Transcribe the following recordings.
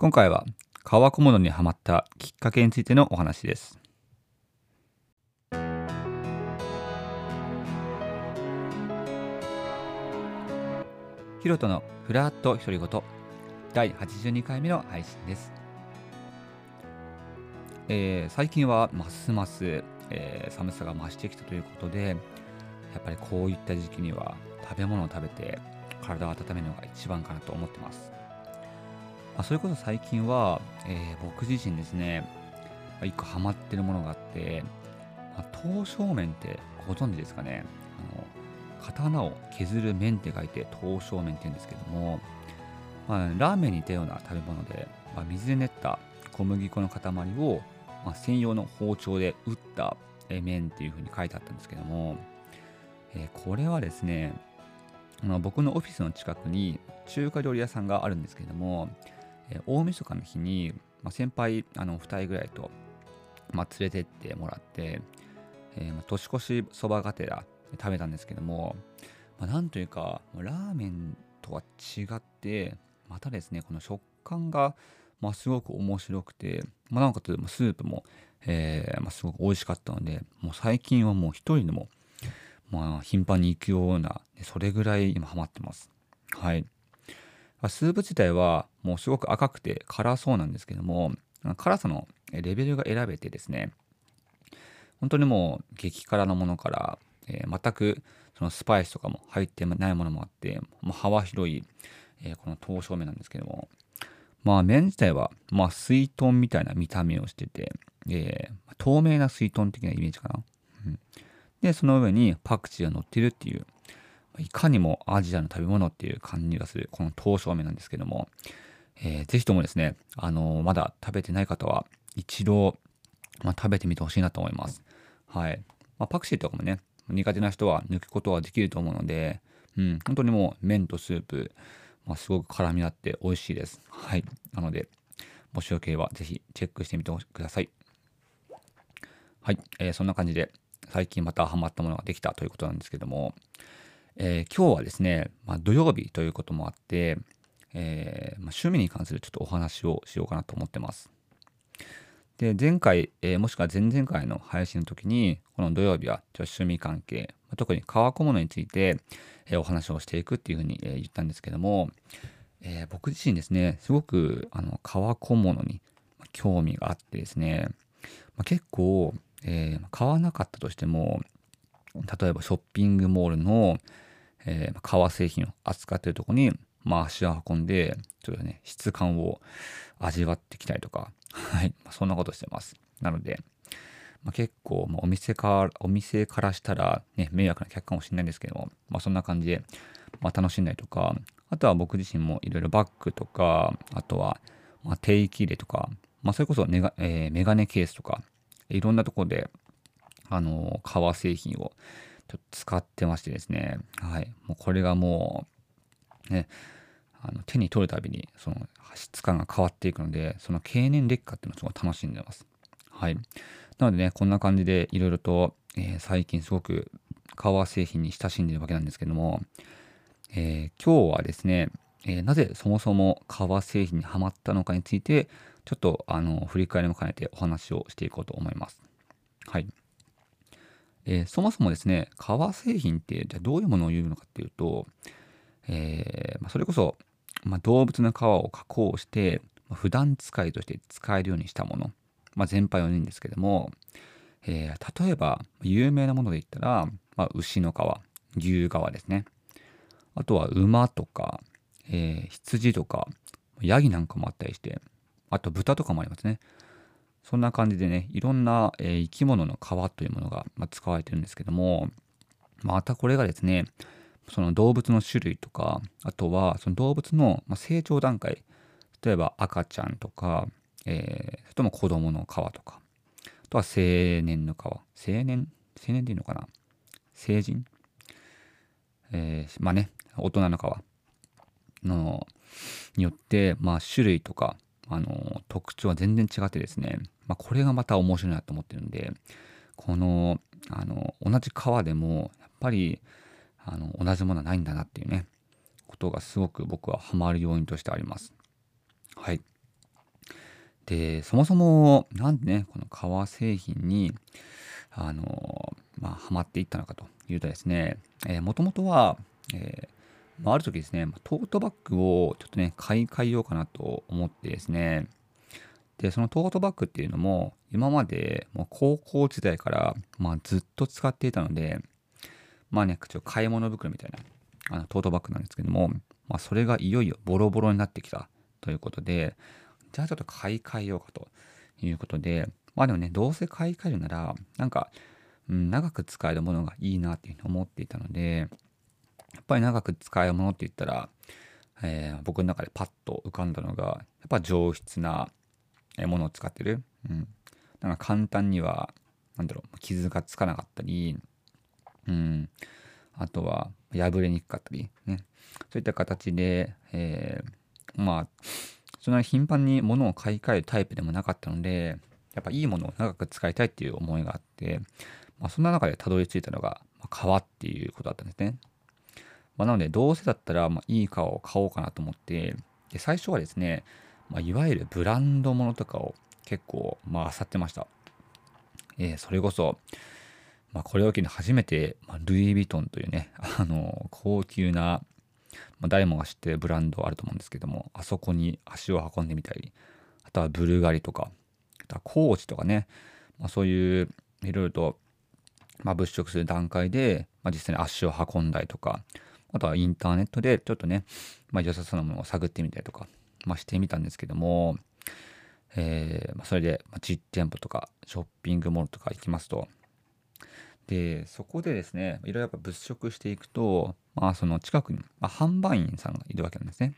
今回は革小物にはまったきっかけについてのお話です。ヒロトのフラット独り言第82回目の配信です、えー最近はますます、えー寒さが増してきたということでやっぱりこういった時期には食べ物を食べて体を温めるのが一番かなと思ってます、あ、それこそ最近は、えー僕自身ですねまあ一個ハマってるものがあって、まあ、刀削麺ってご存知ですかね？あの刀を削る麺って書いて刀削麺って言うんですけども、まあ、ラーメンに似たような食べ物で、まあ、水で練った小麦粉の塊を、まあ、専用の包丁で打った麺っていう風に書いてあったんですけども、えーこれはですね、まあ、僕のオフィスの近くに中華料理屋さんがあるんですけども、え大晦日の日に、まあ、先輩あの2人ぐらいと、まあ、連れてってもらって、えーまあ年越しそばがてら食べたんですけども、まあ、なんというかラーメンとは違ってまたですねこの食感が、まあ、すごく面白くて、まあ、なおかつスープも、えーまあ、すごく美味しかったのでもう最近はもう一人でも、まあ、頻繁に行くようなそれぐらい今ハマってます。はい。スープ自体はもうすごく赤くて辛そうなんですけども辛さのレベルが選べてですね本当にもう激辛のものから、えー全くそのスパイスとかも入ってないものもあってもう幅広い、えーこの刀削麺なんですけどもまあ麺自体はまあ水豚みたいな見た目をしてて、えー透明な水豚的なイメージかな、うん。でその上にパクチーが乗ってるっていういかにもアジアの食べ物っていう感じがするこの刀削麺なんですけども、えーぜひともですね、あのーまだ食べてない方は一度、まあ、食べてみてほしいなと思います。はい。まあ、パクチーとかもね、苦手な人は抜くことはできると思うので、うん、本当にもう麺とスープ、まあ、すごく絡み合って美味しいです。はい。なので、もしよければぜひチェックしてみてください。はい。えーそんな感じで、最近またハマったものができたということなんですけども、えー今日はですね、まあ、土曜日ということもあって、えーまあ、趣味に関するちょっとお話をしようかなと思ってます。で前回、えーもしくは前々回の配信の時にこの土曜日はちょっと趣味関係特に革小物について、えお話をしていくっていうふうに、え言ったんですけども、え僕自身ですねすごくあの革小物に興味があってですね、まあ、結構、え買わなかったとしても例えばショッピングモールの、えー革製品を扱っているとこに、まあ、足を運んでちょっとね質感を味わってきたりとか、はいまあ、そんなことしてます。なので、まあ、結構、まあ、お店かお店からしたら、ね、迷惑な客かもしれないんですけども、まあ、そんな感じで、まあ、楽しんだりとかあとは僕自身もいろいろバッグとかあとは、まあ、定期入れとか、まあ、それこそネガ、えーメガネケースとかいろんなところであの革製品をちょっと使ってましてですね、はい、もうこれがもう、ね、あの手に取るたびにその質感が変わっていくので、その経年劣化っていうのをすごい楽しんでます。はい。なのでね、こんな感じでいろいろと、えー最近すごく革製品に親しんでるわけなんですけども、えー今日はですね、えーなぜそもそも革製品にはまったのかについて、ちょっとあの振り返りも兼ねてお話をしていこうと思います。はい。えーそもそもですね、革製品ってじゃあどういうものを言うのかっていうと、えーまあ、それこそ、まあ、動物の皮を加工して、まあ普段使いとして使えるようにしたもの、まあ、全般を言うんですけども、えー例えば有名なもので言ったら、まあ、牛の皮牛皮ですね。あとは馬とか、えー羊とかヤギなんかもあったりしてあと豚とかもありますね。そんな感じでねいろんな、えー生き物の皮というものが、まあ、使われてるんですけどもまたこれがですねその動物の種類とかあとはその動物の成長段階例えば赤ちゃんとか、えーそれとも子供の皮とかあとは青年の皮青年青年でいいのかな成人えーまあね大人の皮のによって、まあ、種類とか、あの特徴は全然違ってですね、まあ、これがまた面白いなと思ってるんでこのあの同じ皮でもやっぱりあの同じものはないんだなっていうねことがすごく僕はハマる要因としてあります。はい。で、そもそも、なんでね、この革製品に、あの、まあ、ハマっていったのかというとですね、もともとは、えー、まあ、ある時ですね、トートバッグをちょっとね、買い替えようかなと思ってですね、で、そのトートバッグっていうのも、今までもう高校時代から、まあ、ずっと使っていたので、まあね、ちょ買い物袋みたいなあのトートバッグなんですけども、まあ、それがいよいよボロボロになってきたということで、じゃあちょっと買い替えようかということで、まあでもね、どうせ買い替えるなら、なんか、うん、長く使えるものがいいなっていうふうに思っていたので、やっぱり長く使えるものって言ったら、えー、僕の中でパッと浮かんだのが、やっぱ上質なものを使ってる。うん。なんか簡単には、なんだろう、傷がつかなかったり、うん。あとは、破れにくかったり、ね。そういった形で、えー、まあ、そんなに頻繁に物を買い替えるタイプでもなかったので、やっぱいいものを長く使いたいっていう思いがあって、まあ、そんな中でたどり着いたのが、まあ、革っていうことだったんですね。まあ、なので、どうせだったら、まあ、いい革を買おうかなと思って、で最初はですね、まあ、いわゆるブランドものとかを結構、まあ、漁ってました。えー、それこそ、まあ、これを機に初めて、まあ、ルイ・ヴィトンというね、あの、高級な、まあ、誰もが知ってるブランドあると思うんですけども、あそこに足を運んでみたり、あとはブルガリとか、あとはコーチとかね、まあ、そういういろいろと、まあ、物色する段階で、まあ、実際に足を運んだりとか、あとはインターネットでちょっとね、まあ、良さそうなものを探ってみたりとか、まあ、してみたんですけども、えー、ま、それで、実店舗とかショッピングモールとか行きますと、で、そこでですね、いろいろやっぱ物色していくと、まあその近くに、まあ、販売員さんがいるわけなんですね。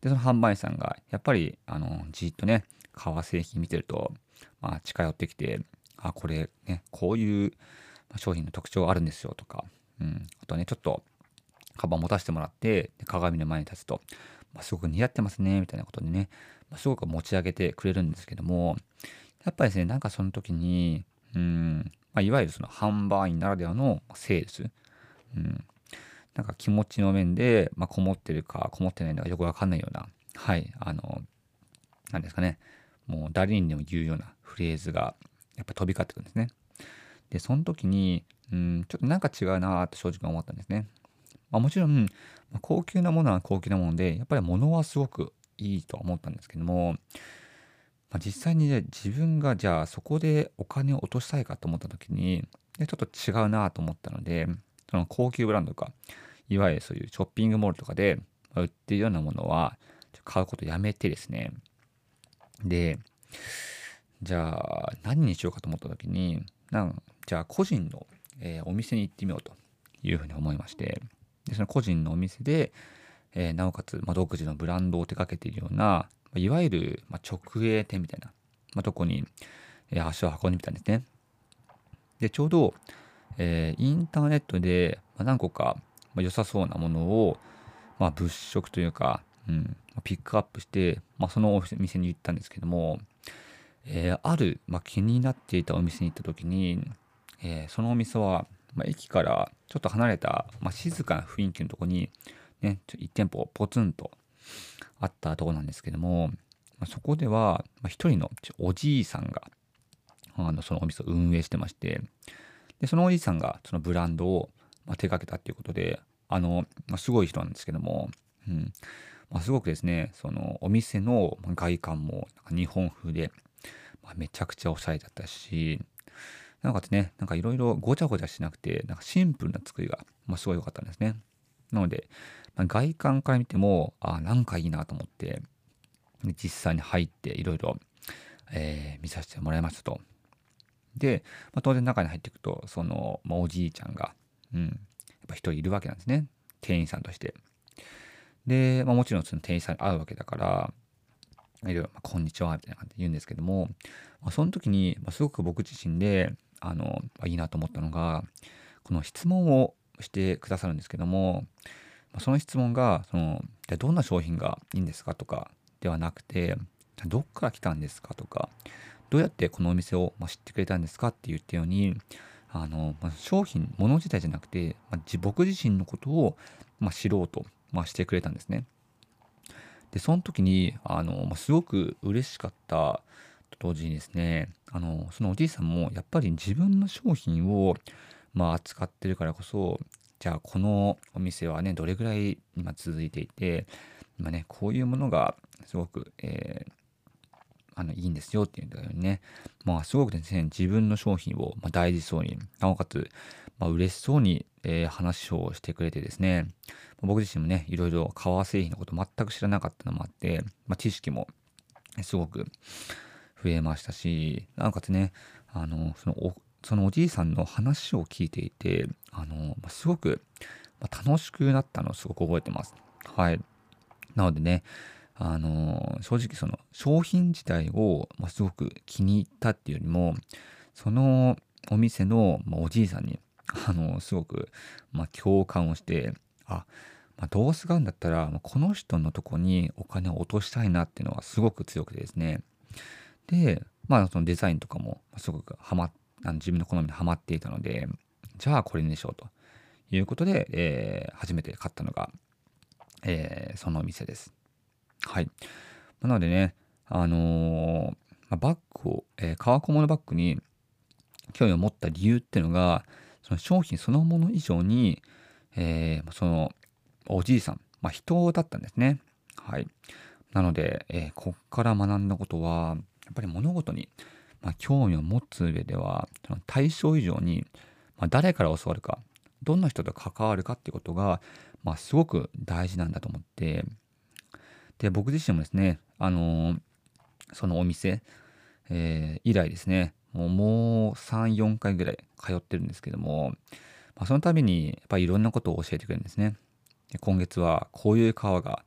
で、その販売員さんが、やっぱり、あの、じっとね、革製品見てると、まあ近寄ってきて、あ、これね、こういう商品の特徴あるんですよとか、うん、あとはね、ちょっと、カバン持たせてもらって、鏡の前に立つと、まあ、すごく似合ってますね、みたいなことでね、まあ、すごく持ち上げてくれるんですけども、やっぱりですね、なんかその時に、うん、まあ、いわゆるその販売員ならではのセールス、うん、なんか気持ちの面で、まあ、こもってるか、こもってないのかよくわかんないような、はい、あの、なんですかね、もう誰にでも言うようなフレーズが、やっぱ飛び交ってくるんですね。で、その時に、うん、ちょっとなんか違うなって正直思ったんですね。まあ、もちろん、ま、高級なものは高級なもので、やっぱり物はすごくいいとは思ったんですけども、まあ、実際に、ね、自分がじゃあそこでお金を落としたいかと思った時に、でちょっと違うなと思ったので、その高級ブランドか、いわゆるそういうショッピングモールとかで売ってるようなものは、買うことやめてですね。で、じゃあ何にしようかと思った時に、なんじゃあ個人の、えー、お店に行ってみようというふうに思いまして、でその個人のお店で、えー、なおかつ、まあ、独自のブランドを手掛けているような、いわゆる、ま、直営店みたいな、まあ、とこに、えー、足を運んでみたんですね。で、ちょうど、えー、インターネットで、ま、何個か、ま、良さそうなものを、ま、物色というか、うん、ピックアップして、まあ、そのお店に行ったんですけども、えー、ある、まあ、気になっていたお店に行った時に、えー、そのお店は、まあ、駅からちょっと離れた、まあ、静かな雰囲気のとこに、ね、ちょ1店舗ポツンとあったとこなんですけども、まあ、そこでは、まあ、一人のおじいさんが、あの、そのお店を運営してまして、で、そのおじいさんがそのブランドを、まあ、手掛けたっていうことで、あの、まあ、すごい人なんですけども、うん。まあ、すごくですね、そのお店の外観も日本風で、まあ、めちゃくちゃおしゃれだったし、なおかつね、なんかいろいろごちゃごちゃしなくて、なんかシンプルな作りが、まあ、すごい良かったんですね。なので、まあ、外観から見ても、あなんかいいなと思って、実際に入っていろいろ、え、見させてもらいましたと。で、まあ、当然中に入っていくと、その、まあ、おじいちゃんが、うん、やっぱ一人いるわけなんですね。店員さんとして。で、まあ、もちろんその店員さんに会うわけだから、いろいろ、まあ、こんにちは、みたいな感じで言うんですけども、まあ、その時に、まあ、すごく僕自身で、あの、いいなと思ったのが、この質問をしてくださるんですけども、その質問が、その、じゃどんな商品がいいんですかとかではなくて、どっから来たんですかとか、どうやってこのお店を知ってくれたんですかって言ったように、あの、商品、物自体じゃなくて、僕自身のことを、知ろうと、してくれたんですね。で、その時に、あの、すごく嬉しかったと同時にですね、あの、そのおじいさんもやっぱり自分の商品を、まあ、扱ってるからこそ、じゃあこのお店はね、どれぐらい今続いていて、今ね、こういうものがすごく、えー、あのいいんですよっていうんだよね、まあ、すごくですね、自分の商品を大事そうに、なおかつ、まあ、嬉しそうに、えー、話をしてくれてですね、僕自身もね、いろいろ革製品のこと全く知らなかったのもあって、まあ、知識もすごく増えましたし、なおかつね、あの、そのお、そのおじいさんの話を聞いていて、あの、すごく楽しくなったのをすごく覚えてます。はい。なのでね、あの、正直その商品自体を、すごく気に入ったっていうよりも、そのお店の、おじいさんに、あの、すごく、ま共感をして、あ、まあ、どうすがんだったら、この人のとこにお金を落としたいなっていうのはすごく強くてですね。で、まあそのデザインとかもすごくハマあの自分の好みにはまっていたので、じゃあこれにしようということで、えー、初めて買ったのが、えー、そのお店です。はい。なのでね、あのー、まバッグを、えー、革小物バッグに興味を持った理由っていうのが、その商品そのもの以上に、えー、そのおじいさん、まあ、人だったんですね。はい。なので、えー、こっから学んだことは、やっぱり物事に、まあ、興味を持つ上では、対象以上に、まあ、誰から教わるか、どんな人と関わるかっていうことが、まあ、すごく大事なんだと思って、で、僕自身もですね、あのー、そのお店、えー、以来ですね、もう3、4回ぐらい通ってるんですけども、まあ、その度にやっぱりいろんなことを教えてくれるんですね。で今月はこういう革が、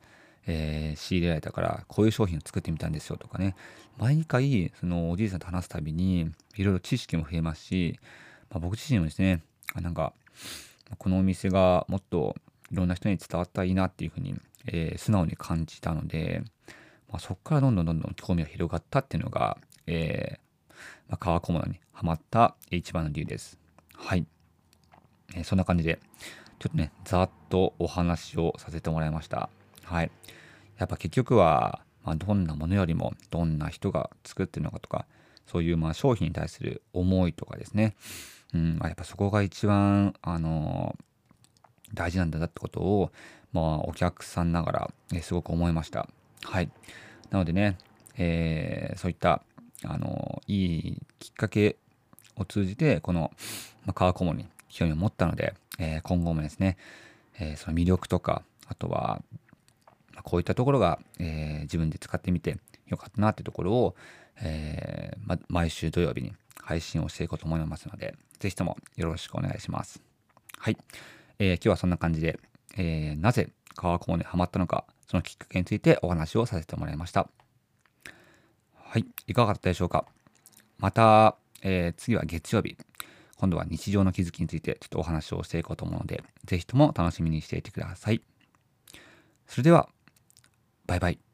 えー、仕入れられたからこういう商品を作ってみたんですよとかね毎回そのおじいさんと話すたびにいろいろ知識も増えますし、まあ、僕自身もですねあなんかこのお店がもっといろんな人に伝わったらいいなっていうふうに、えー、素直に感じたので、まあ、そこからどんどんどんどん興味が広がったっていうのが、えーまあ、革小物にはまった一番の理由です。はい。えー、そんな感じで、ちょっとね、ざっとお話をさせてもらいました。はい。やっぱ結局は、まあ、どんなものよりも、どんな人が作ってるのかとか、そういうまあ商品に対する思いとかですね。うん、やっぱそこが一番、あのー、大事なんだなってことを、まあ、お客さんながら、えすごく思いました。はい。なのでね、えー、そういった、あのー、いいきっかけを通じて、この、まあ、川顧問に興味を持ったので、えー、今後もですね、え、その魅力とか、あとは、こういったところが、えー、自分で使ってみてよかったなってところを、えま、毎週土曜日に配信をしていこうと思いますので、ぜひともよろしくお願いします。はい。えー今日はそんな感じで、えなぜ川コモにハマったのか、そのきっかけについてお話をさせてもらいました。はい。いかがだったでしょうか？また、え次は月曜日、今度は日常の気づきについてちょっとお話をしていこうと思うので、ぜひとも楽しみにしていてください。それでは、バイバイ。